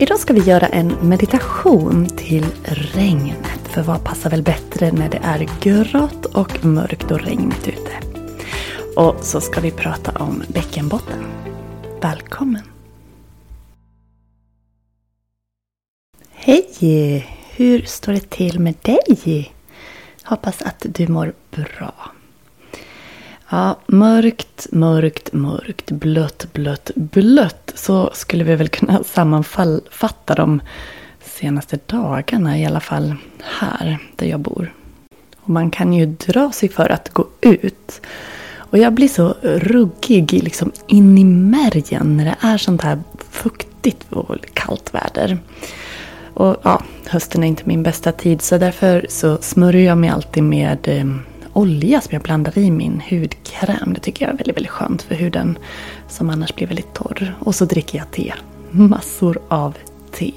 Idag ska vi göra en meditation till regnet. För vad passar väl bättre när det är grått och mörkt och regnigt ute? Och så ska vi prata om bäckenbotten. Välkommen! Hej! Hur står det till med dig? Hoppas att du mår bra. Ja, mörkt, mörkt, mörkt, blött, blött, blött. Så skulle vi väl kunna sammanfatta de senaste dagarna, i alla fall här där jag bor. Och man kan ju dra sig för att gå ut. Och jag blir så ruggig liksom in i märgen när det är sånt här fuktigt och kallt väder. Och ja, hösten är inte min bästa tid så därför så smörjer jag mig alltid med eh, olja som jag blandar i min hudkräm. Det tycker jag är väldigt, väldigt skönt för huden som annars blir väldigt torr. Och så dricker jag te. Massor av te.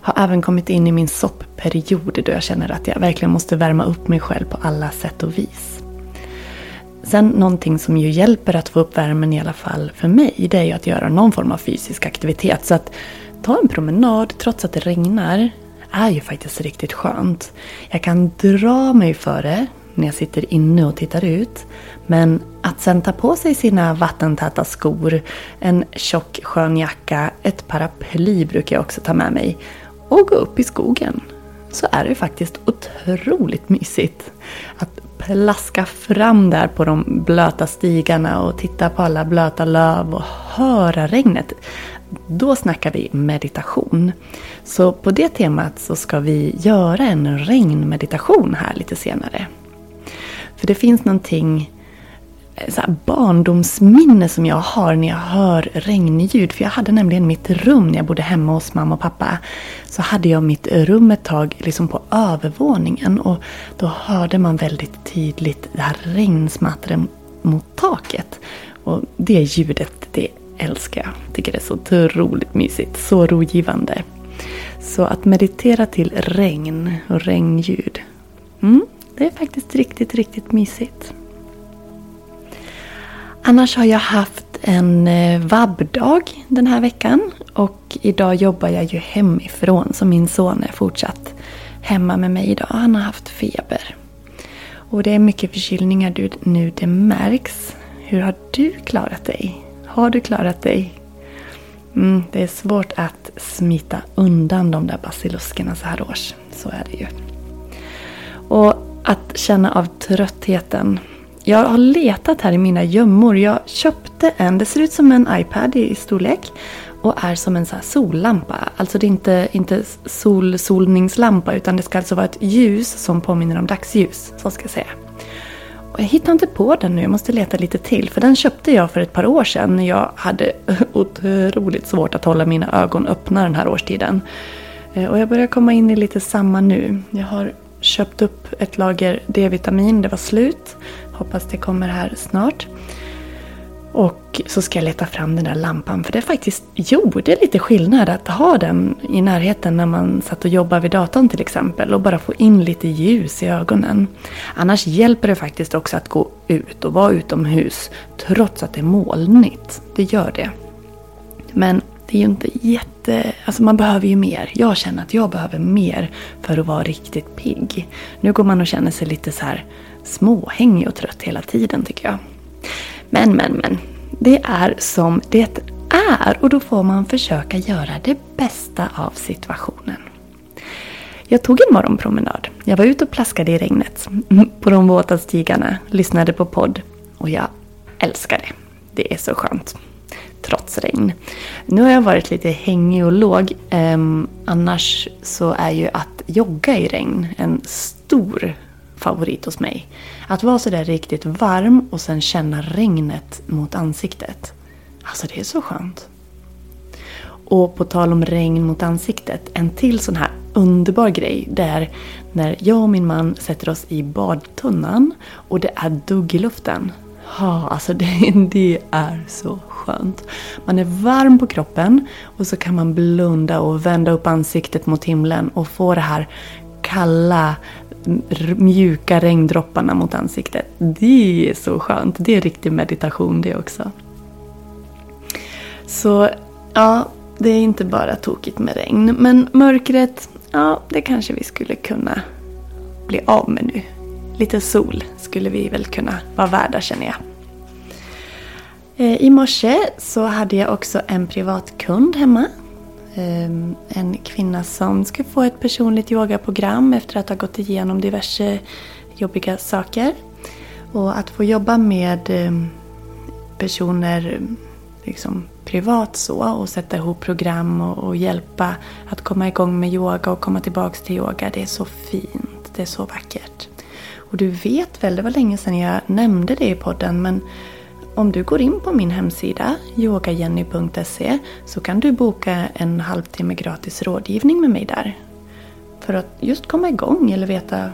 Har även kommit in i min soppperiod då jag känner att jag verkligen måste värma upp mig själv på alla sätt och vis. Sen någonting som ju hjälper att få upp värmen i alla fall för mig, det är ju att göra någon form av fysisk aktivitet. Så att ta en promenad trots att det regnar är ju faktiskt riktigt skönt. Jag kan dra mig för det när jag sitter inne och tittar ut. Men att sen ta på sig sina vattentäta skor, en tjock skön jacka, ett paraply brukar jag också ta med mig och gå upp i skogen. Så är det faktiskt otroligt mysigt. Att plaska fram där på de blöta stigarna och titta på alla blöta löv och höra regnet. Då snackar vi meditation. Så på det temat så ska vi göra en regnmeditation här lite senare. För det finns någonting eh, så barndomsminne som jag har när jag hör regnljud. För jag hade nämligen mitt rum när jag bodde hemma hos mamma och pappa. Så hade jag mitt rum ett tag liksom på övervåningen. Och då hörde man väldigt tydligt det här regnsmattret mot taket. Och det ljudet, det älskar jag. Tycker det är så otroligt mysigt. Så rogivande. Så att meditera till regn och regnljud. Mm, det är faktiskt riktigt, riktigt mysigt. Annars har jag haft en eh, vabbdag den här veckan. Och idag jobbar jag ju hemifrån så min son är fortsatt hemma med mig idag. Han har haft feber. Och det är mycket förkylningar nu, det märks. Hur har du klarat dig? Har du klarat dig? Mm, det är svårt att smita undan de där basiluskerna så här års. Så är det ju. Och att känna av tröttheten. Jag har letat här i mina gömmor. Jag köpte en, det ser ut som en iPad i storlek. Och är som en så sollampa. Alltså det är inte, inte sol, solningslampa utan det ska alltså vara ett ljus som påminner om dagsljus. Så ska jag säga. Och jag hittar inte på den nu, jag måste leta lite till. För den köpte jag för ett par år sedan när jag hade otroligt svårt att hålla mina ögon öppna den här årstiden. Eh, och jag börjar komma in i lite samma nu. Jag har köpt upp ett lager D-vitamin, det var slut. Hoppas det kommer här snart. Och så ska jag leta fram den där lampan för det faktiskt gjorde lite skillnad att ha den i närheten när man satt och jobbade vid datorn till exempel och bara få in lite ljus i ögonen. Annars hjälper det faktiskt också att gå ut och vara utomhus trots att det är molnigt. Det gör det. Men det är ju inte jätte... Alltså man behöver ju mer. Jag känner att jag behöver mer för att vara riktigt pigg. Nu går man och känner sig lite så här småhängig och trött hela tiden tycker jag. Men, men, men. Det är som det är och då får man försöka göra det bästa av situationen. Jag tog en morgonpromenad. Jag var ute och plaskade i regnet mm, på de våta stigarna, lyssnade på podd och jag älskar det. Det är så skönt. Trots regn. Nu har jag varit lite hängig och låg. Um, annars så är ju att jogga i regn en stor favorit hos mig. Att vara sådär riktigt varm och sen känna regnet mot ansiktet. Alltså det är så skönt. Och på tal om regn mot ansiktet, en till sån här underbar grej det är när jag och min man sätter oss i badtunnan och det är dugg i luften. Ja, alltså det, det är så skönt. Man är varm på kroppen och så kan man blunda och vända upp ansiktet mot himlen och få det här kalla, mjuka regndropparna mot ansiktet. Det är så skönt. Det är riktig meditation det också. Så ja, det är inte bara tokigt med regn. Men mörkret, ja, det kanske vi skulle kunna bli av med nu. Lite sol skulle vi väl kunna vara värda känner jag. Eh, I morse så hade jag också en privat kund hemma ehm, en kvinna som ska få ett personligt yogaprogram efter att ha gått igenom diverse jobbiga saker. Och att få jobba med ehm, personer liksom privat så och sätta ihop program och, och, hjälpa att komma igång med yoga och komma tillbaks till yoga. Det är så fint, det är så vackert. Och du vet väl, det var länge sedan jag nämnde det i podden men om du går in på min hemsida yogajenny.se så kan du boka en halvtimme gratis rådgivning med mig där. För att just komma igång eller veta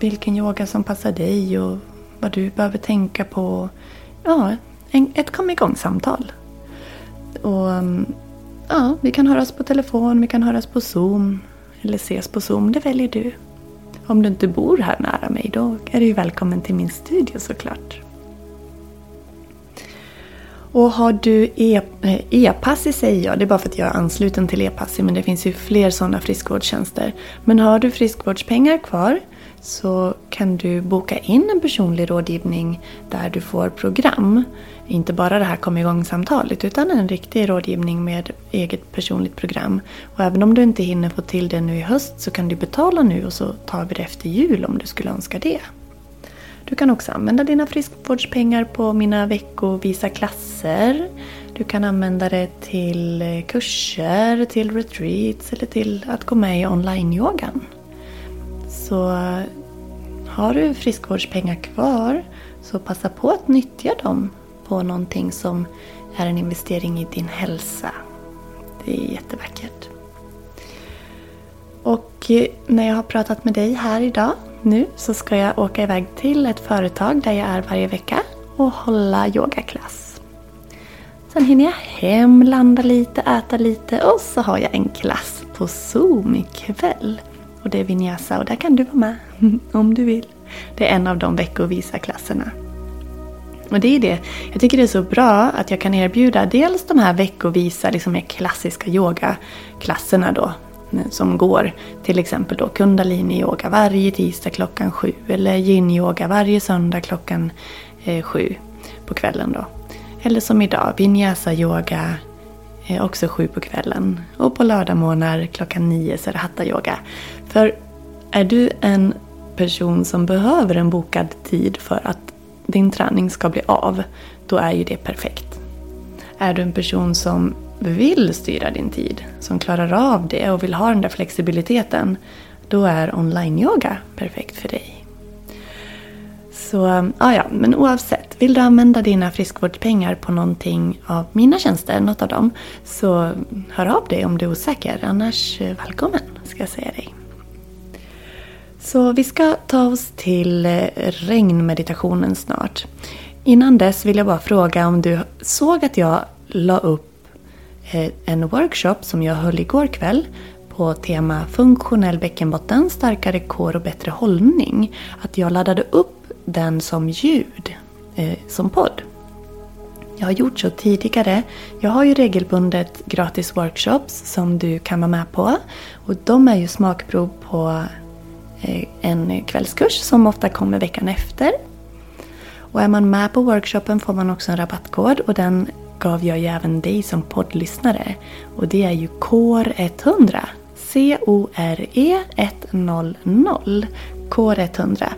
vilken yoga som passar dig och vad du behöver tänka på. Ja, ett kom igång-samtal. Och ja, vi kan höras på telefon, vi kan höras på Zoom eller ses på Zoom, det väljer du. Om du inte bor här nära mig då är du välkommen till min studio såklart. Och har du e-passi e eh, säger jag, det är bara för att jag är ansluten till e-passi men det finns ju fler sådana friskvårdstjänster. Men har du friskvårdspengar kvar så kan du boka in en personlig rådgivning där du får program. Inte bara det här kom igång-samtalet utan en riktig rådgivning med eget personligt program. Och även om du inte hinner få till det nu i höst så kan du betala nu och så tar vi det efter jul om du skulle önska det. Du kan också använda dina friskvårdspengar på mina veckovisa klasser. Du kan använda det till eh, kurser, till retreats eller till att gå med i online-yogan. Så eh, har du friskvårdspengar kvar så passa på att nyttja dem på någonting som är en investering i din hälsa. Det är jättevackert. Och eh, när jag har pratat med dig här idag nu så ska jag åka iväg till ett företag där jag är varje vecka och hålla yogaklass. Sen hinner jag hem, landa lite, äta lite och så har jag en klass på Zoom ikväll. Och det är Vinyasa och där kan du vara med om du vill. Det är en av de veckovisa klasserna. Och det är det. Jag tycker det är så bra att jag kan erbjuda dels de här veckovisa, liksom mer klassiska yogaklasserna då mm, som går till exempel då kundalini-yoga varje tisdag klockan sju eller yin-yoga varje söndag klockan eh, sju på kvällen då. Eller som idag, vinyasa-yoga eh, också sju på kvällen. Och på lördagmorgnar klockan nio så är det hatta-yoga. För är du en person som behöver en bokad tid för att din träning ska bli av, då är ju det perfekt. Är du en person som vill styra din tid, som klarar av det och vill ha den där flexibiliteten, då är online-yoga perfekt för dig. Så ja, ja, men oavsett. Vill du använda dina friskvårdspengar på någonting av mina tjänster, något av dem, så hör av dig om du är osäker. Annars eh, välkommen, ska jag säga dig. Så vi ska ta oss till eh, regnmeditationen snart. Innan dess vill jag bara fråga om du såg att jag la upp eh, en workshop som jag höll igår kväll på tema funktionell bäckenbotten, starkare kår och bättre hållning. Att jag laddade upp den som ljud, eh, som podd. Jag har gjort så tidigare. Jag har ju regelbundet gratis workshops som du kan vara med på. Och de är ju smakprov på Eh, en kvällskurs som ofta kommer veckan efter. Och är man med på workshopen får man också en rabattkod och den gav jag ju även dig som poddlyssnare. Och det är ju KOR100. C-O-R-E 100. KOR100.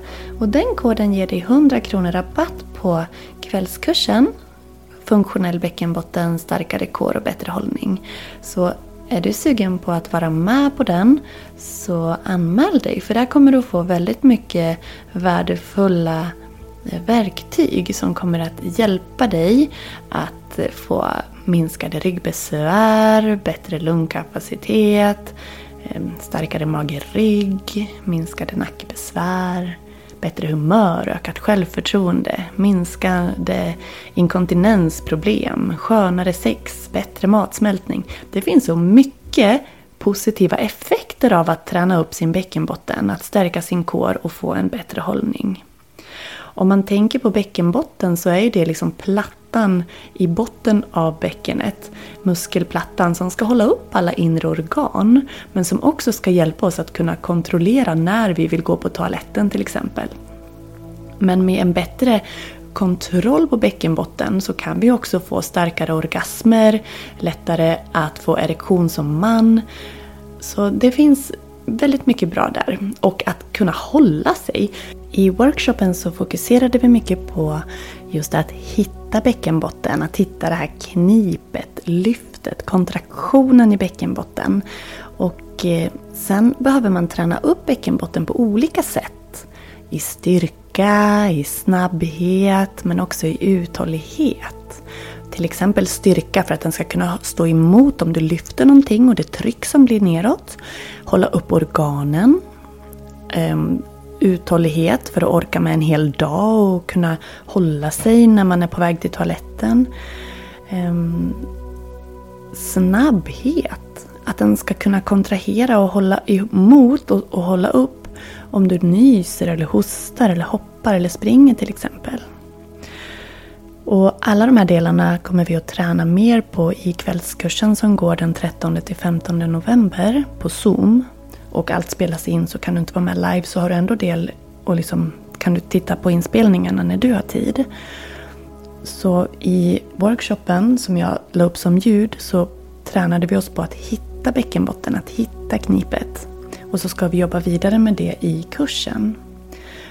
Och den koden ger dig 100 kronor rabatt på kvällskursen Funktionell bäckenbotten, starkare kår och bättre hållning. Så är du sugen på att vara med på den så anmäl dig för där kommer du få väldigt mycket värdefulla eh, verktyg som kommer att hjälpa dig att eh, få minskade ryggbesvär, bättre lungkapacitet, eh, starkare mage-rygg, minskade nackbesvär, bättre humör, ökat självförtroende, minskade inkontinensproblem, skönare sex, bättre matsmältning. Det finns så mycket positiva effekter av att träna upp sin bäckenbotten, att stärka sin kår och få en bättre hållning. Om man tänker på bäckenbotten så är det liksom platt plattan i botten av bäckenet. Muskelplattan som ska hålla upp alla inre organ. Men som också ska hjälpa oss att kunna kontrollera när vi vill gå på toaletten till exempel. Men med en bättre kontroll på bäckenbotten så kan vi också få starkare orgasmer, lättare att få erektion som man. Så det finns väldigt mycket bra där. Och att kunna hålla sig. I workshopen så fokuserade vi mycket på just att hitta bäckenbotten, att hitta det här knipet, lyftet, kontraktionen i bäckenbotten. Och eh, sen behöver man träna upp bäckenbotten på olika sätt. I styrka, i snabbhet men också i uthållighet. Till exempel styrka för att den ska kunna stå emot om du lyfter någonting och det tryck som blir neråt. Hålla upp organen. Ehm, Uthållighet för att orka med en hel dag och kunna hålla sig när man är på väg till toaletten. Ehm, snabbhet. Att den ska kunna kontrahera och hålla emot och, och hålla upp om du nyser eller hostar eller hoppar eller springer till exempel. Och alla de här delarna kommer vi att träna mer på i kvällskursen som går den 13 15 november på Zoom. Och allt spelas in så kan du inte vara med live så har du ändå del och liksom kan du titta på inspelningarna när du har tid. Så i workshopen som jag la upp som ljud så tränade vi oss på att hitta bäckenbotten, att hitta knipet. Och så ska vi jobba vidare med det i kursen.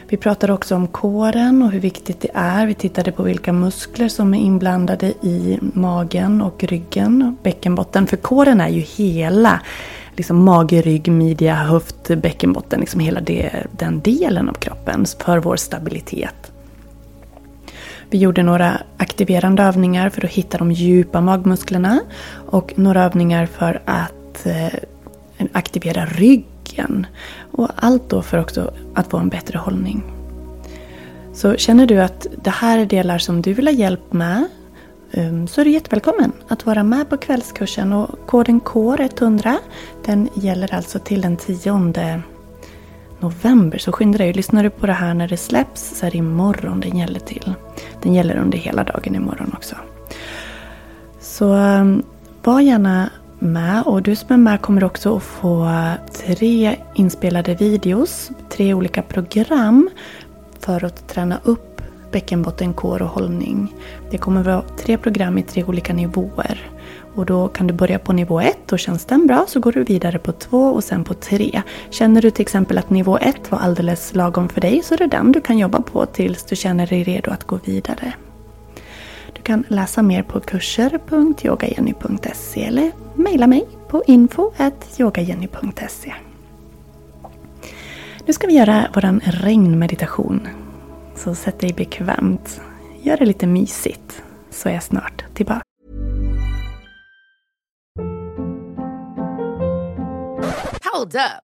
Vi pratade också om kåren och hur viktigt det är. Vi tittade på vilka muskler som är inblandade i magen och ryggen, bäckenbotten. För kåren är ju hela liksom mage, rygg, midja, höft, bäckenbotten. Liksom hela det, den delen av kroppen för vår stabilitet. Vi gjorde några aktiverande övningar för att hitta de djupa magmusklerna. Och några övningar för att eh, aktivera ryggen. Och allt då för också att få en bättre hållning. Så känner du att det här är delar som du vill ha hjälp med Ehm, så är du jättevälkommen att vara med på kvällskursen. Och koden KOR100 den gäller alltså till den 10 november. Så skynda dig. Lyssnar du på det här när det släpps så är det imorgon den gäller till. Den gäller under hela dagen imorgon också. Så ehm, var gärna med och du som är med kommer också att få tre inspelade videos, tre olika program för att träna upp bäckenbottenkår och hållning. Det kommer att vara tre program i tre olika nivåer. Och då kan du börja på nivå ett och känns den bra så går du vidare på två och sen på tre. Känner du till exempel att nivå ett var alldeles lagom för dig så är det den du kan jobba på tills du känner dig redo att gå vidare. Du kan läsa mer på kurser.yogajenny.se eller mejla mig på info.yogajenny.se Nu ska vi göra vår regnmeditation. Så sätt dig bekvämt. Gör det lite mysigt. Så är jag snart tillbaka. Hold up.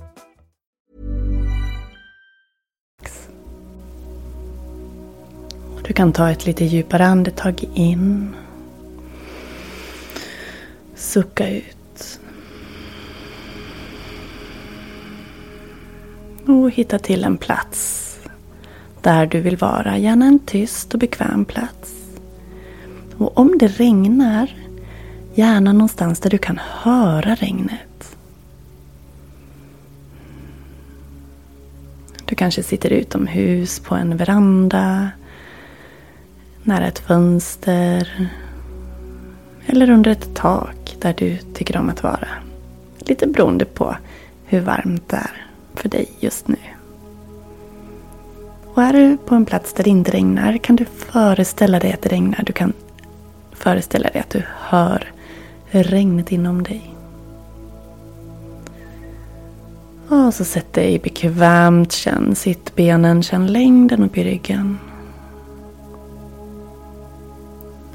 Du kan ta ett lite djupare andetag in. Sucka ut. Och hitta till en plats där du vill vara. Gärna en tyst och bekväm plats. Och om det regnar, gärna någonstans där du kan höra regnet. Du kanske sitter utomhus på en veranda nära ett fönster eller under ett tak där du tycker om att vara. Lite beroende på hur varmt det är för dig just nu. Och är du på en plats där det inte regnar kan du föreställa dig att det regnar. Du kan föreställa dig att du hör regnet inom dig. Och så sätt dig bekvämt, känn sittbenen, känn längden upp i ryggen.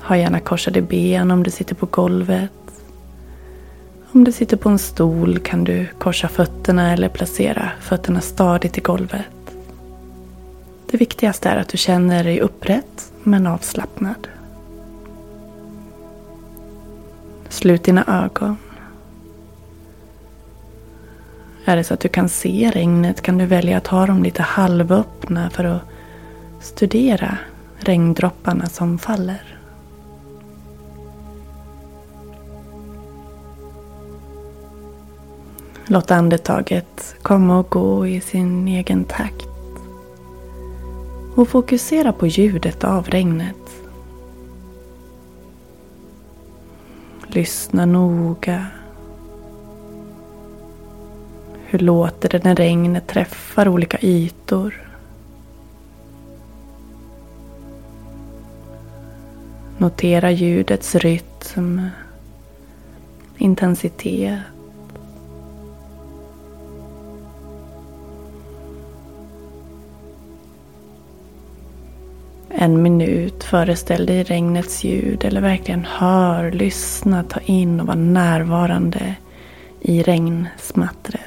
Ha gärna korsade ben om du sitter på golvet. Om du sitter på en stol kan du korsa fötterna eller placera fötterna stadigt i golvet. Det viktigaste är att du känner dig upprätt men avslappnad. Slut dina ögon. Är det så att du kan se regnet kan du välja att ha dem lite halvöppna för att studera regndropparna som faller. Låt andetaget komma och gå i sin egen takt. Och fokusera på ljudet av regnet. Lyssna noga. Hur låter det när regnet träffar olika ytor? Notera ljudets rytm, intensitet en minut. Föreställ dig regnets ljud eller verkligen hör, lyssna, ta in och vara närvarande i regnsmattret.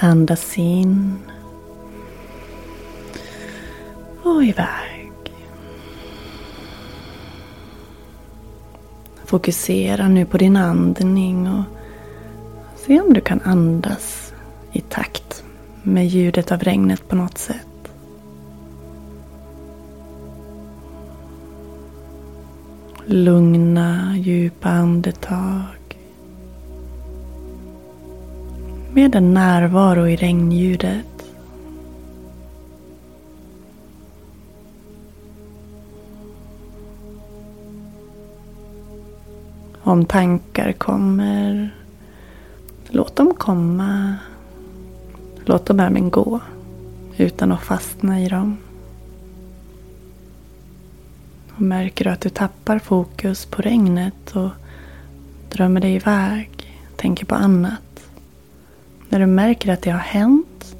Andas in. Och iväg. Fokusera nu på din andning och se om du kan andas i takt med ljudet av regnet på något sätt. Lugna, djupa andetag. Med en närvaro i regnljudet. Om tankar kommer, låt dem komma. Låt dem även gå utan att fastna i dem. Och märker du att du tappar fokus på regnet och drömmer dig iväg, tänker på annat. När du märker att det har hänt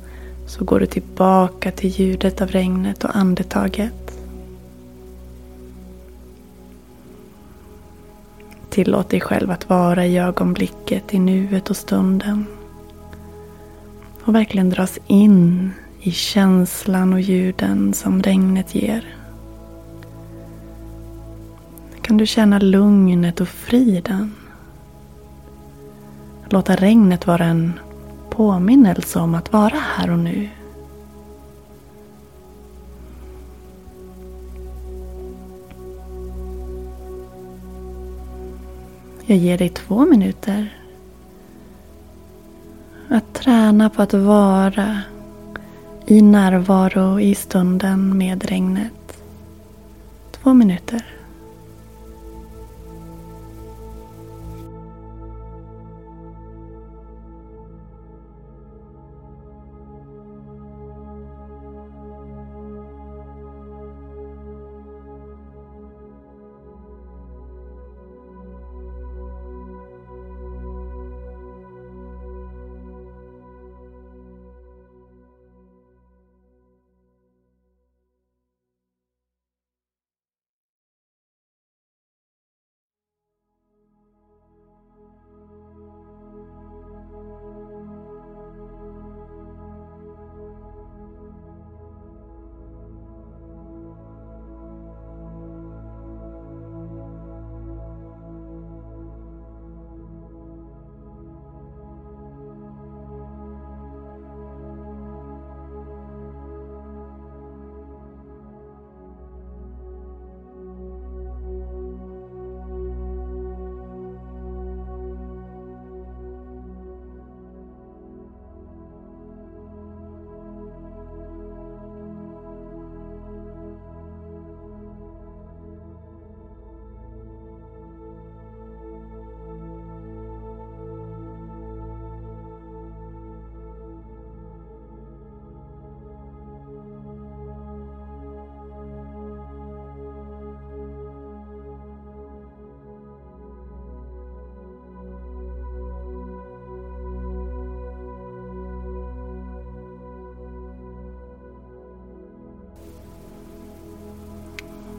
så går du tillbaka till ljudet av regnet och andetaget. Tillåt dig själv att vara i ögonblicket, i nuet och stunden. Och verkligen dras in i känslan och ljuden som regnet ger kan du känna lugnet och friden. Låta regnet vara en påminnelse om att vara här och nu. Jag ger dig två minuter att träna på att vara i närvaro i stunden med regnet. Två minuter.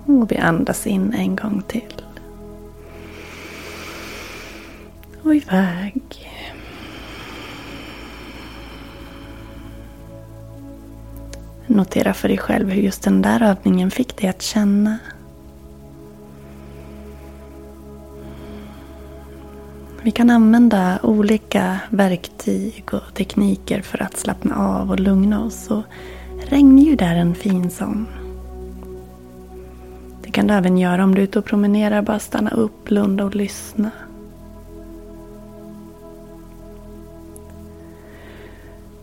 Och vi andas in en gång till. Och iväg. Notera för dig själv hur just den där övningen fick dig att känna. Vi kan använda olika verktyg och tekniker för att slappna av och lugna oss. Och regnljud är en fin sån. Det kan du även göra om du är ute och promenerar. Bara stanna upp, blunda och lyssna.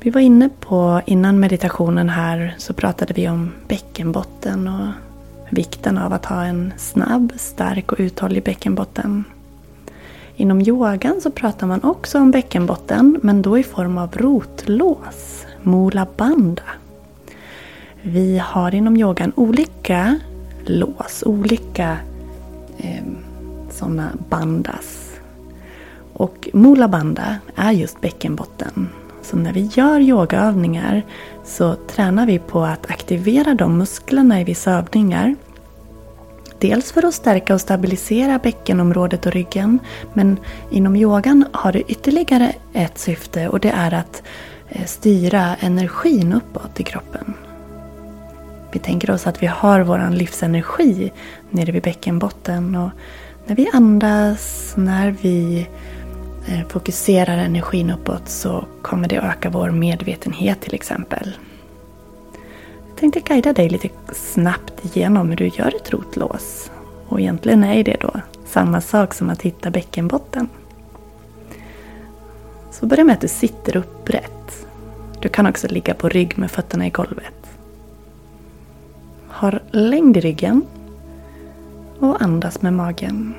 Vi var inne på, innan meditationen här, så pratade vi om bäckenbotten och vikten av att ha en snabb, stark och uthållig bäckenbotten. Inom yogan så pratar man också om bäckenbotten, men då i form av rotlås, mula banda. Vi har inom yogan olika lås, olika eh, sådana bandas. Och Mula Banda är just bäckenbotten. Så när vi gör yogaövningar så tränar vi på att aktivera de musklerna i vissa övningar. Dels för att stärka och stabilisera bäckenområdet och ryggen. Men inom yogan har det ytterligare ett syfte och det är att eh, styra energin uppåt i kroppen. Vi tänker oss att vi har vår livsenergi nere vid bäckenbotten. Och när vi andas, när vi eh, fokuserar energin uppåt så kommer det öka vår medvetenhet till exempel. Jag tänkte guida dig lite snabbt igenom hur du gör ett rotlås. Och egentligen är det då samma sak som att hitta bäckenbotten. Så börja med att du sitter upprätt. Du kan också ligga på rygg med fötterna i golvet. Har längd i ryggen och andas med magen.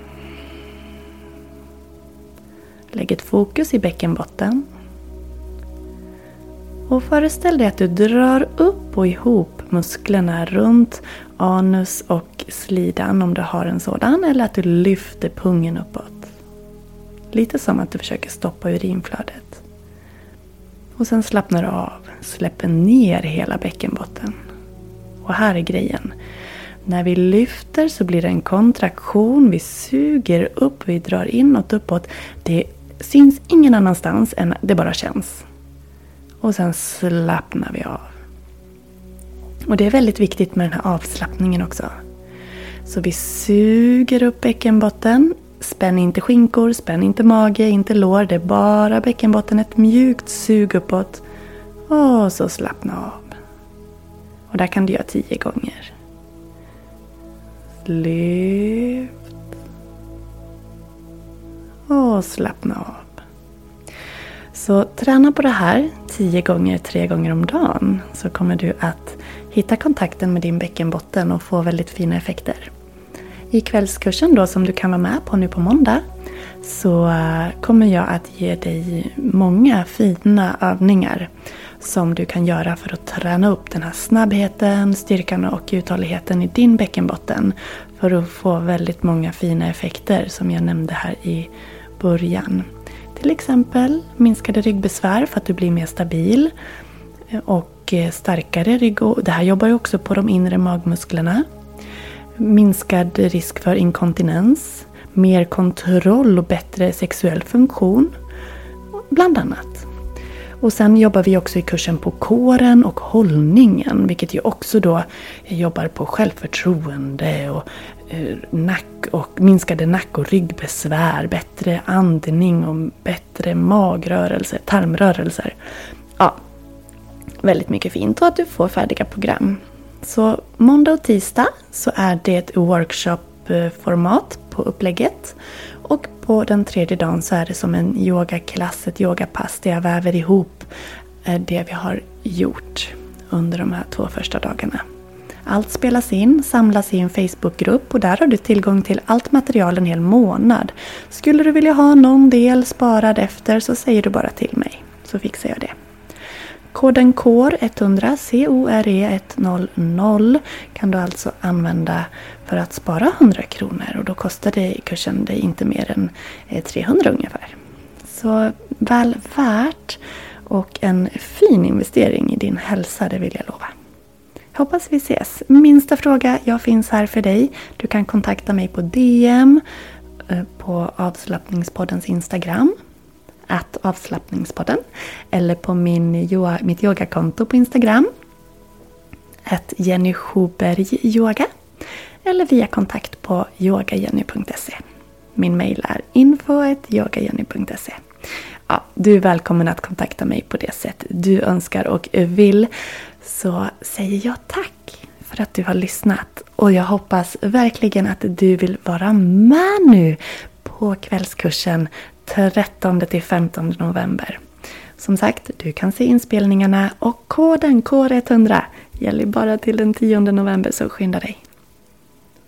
Lägg ett fokus i bäckenbotten. Och föreställ dig att du drar upp och ihop musklerna runt anus och slidan om du har en sådan. Eller att du lyfter pungen uppåt. Lite som att du försöker stoppa urinflödet. Och sen slappnar du av. Släpper ner hela bäckenbotten. Och här är grejen. När vi lyfter så blir det en kontraktion. Vi suger upp, vi drar inåt, uppåt. Det syns ingen annanstans än det bara känns. Och sen slappnar vi av. Och det är väldigt viktigt med den här avslappningen också. Så vi suger upp bäckenbotten. Spänn inte skinkor, spänn inte mage, inte lår. Det är bara bäckenbotten. Ett mjukt sug uppåt. Och så slappna av. Och där kan du göra tio gånger. Lyft. Och slappna av. Så träna på det här tio gånger, tre gånger om dagen. Så kommer du att hitta kontakten med din bäckenbotten och få väldigt fina effekter. I kvällskursen då som du kan vara med på nu på måndag så eh, kommer jag att ge dig många fina övningar som du kan göra för att träna upp den här snabbheten, styrkan och uthålligheten i din bäckenbotten. För att få väldigt många fina effekter som jag nämnde här i början. Till exempel minskade ryggbesvär för att du blir mer stabil och eh, starkare rygg. Det här jobbar ju också på de inre magmusklerna. Minskad risk för inkontinens, mer kontroll och bättre sexuell funktion. Bland annat. Och sen jobbar vi också i kursen på kåren och hållningen. Vilket ju också då jobbar på självförtroende och eh, nack och minskade nack och ryggbesvär. Bättre andning och bättre magrörelser, tarmrörelser. Ja, väldigt mycket fint och att du får färdiga program. Så måndag och tisdag så är det ett workshopformat eh, på upplägget. Och på den tredje dagen så är det som en yogaklass, ett yogapass där jag väver ihop eh, det vi har gjort under de här två första dagarna. Allt spelas in, samlas i en Facebookgrupp och där har du tillgång till allt material en hel månad. Skulle du vilja ha någon del sparad efter så säger du bara till mig så fixar jag det. Koden CORE100, C-O-R-E 100 kan du alltså använda för att spara 100 kronor och då kostar det kursen dig inte mer än eh, 300 ungefär. Så väl värt och en fin investering i din hälsa, det vill jag lova. Hoppas vi ses. Minsta fråga, jag finns här för dig. Du kan kontakta mig på DM, eh, på avslappningspoddens Instagram att avslappningspodden. Eller på min, mitt yogakonto på Instagram. Att Jenny Schuberg Yoga. Eller via kontakt på yogajenny.se. Min mail är info.yogajenny.se. Ja, du är välkommen att kontakta mig på det sätt du önskar och vill. Så säger jag tack för att du har lyssnat. Och jag hoppas verkligen att du vill vara med nu på kvällskursen 13 till 15 november. Som sagt, du kan se inspelningarna och koden KR100 gäller bara till den 10 november så skynda dig.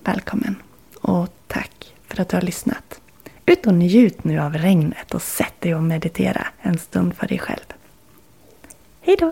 Välkommen och tack för att du har lyssnat. Ut och njut nu av regnet och sätt dig och meditera en stund för dig själv. Hej då!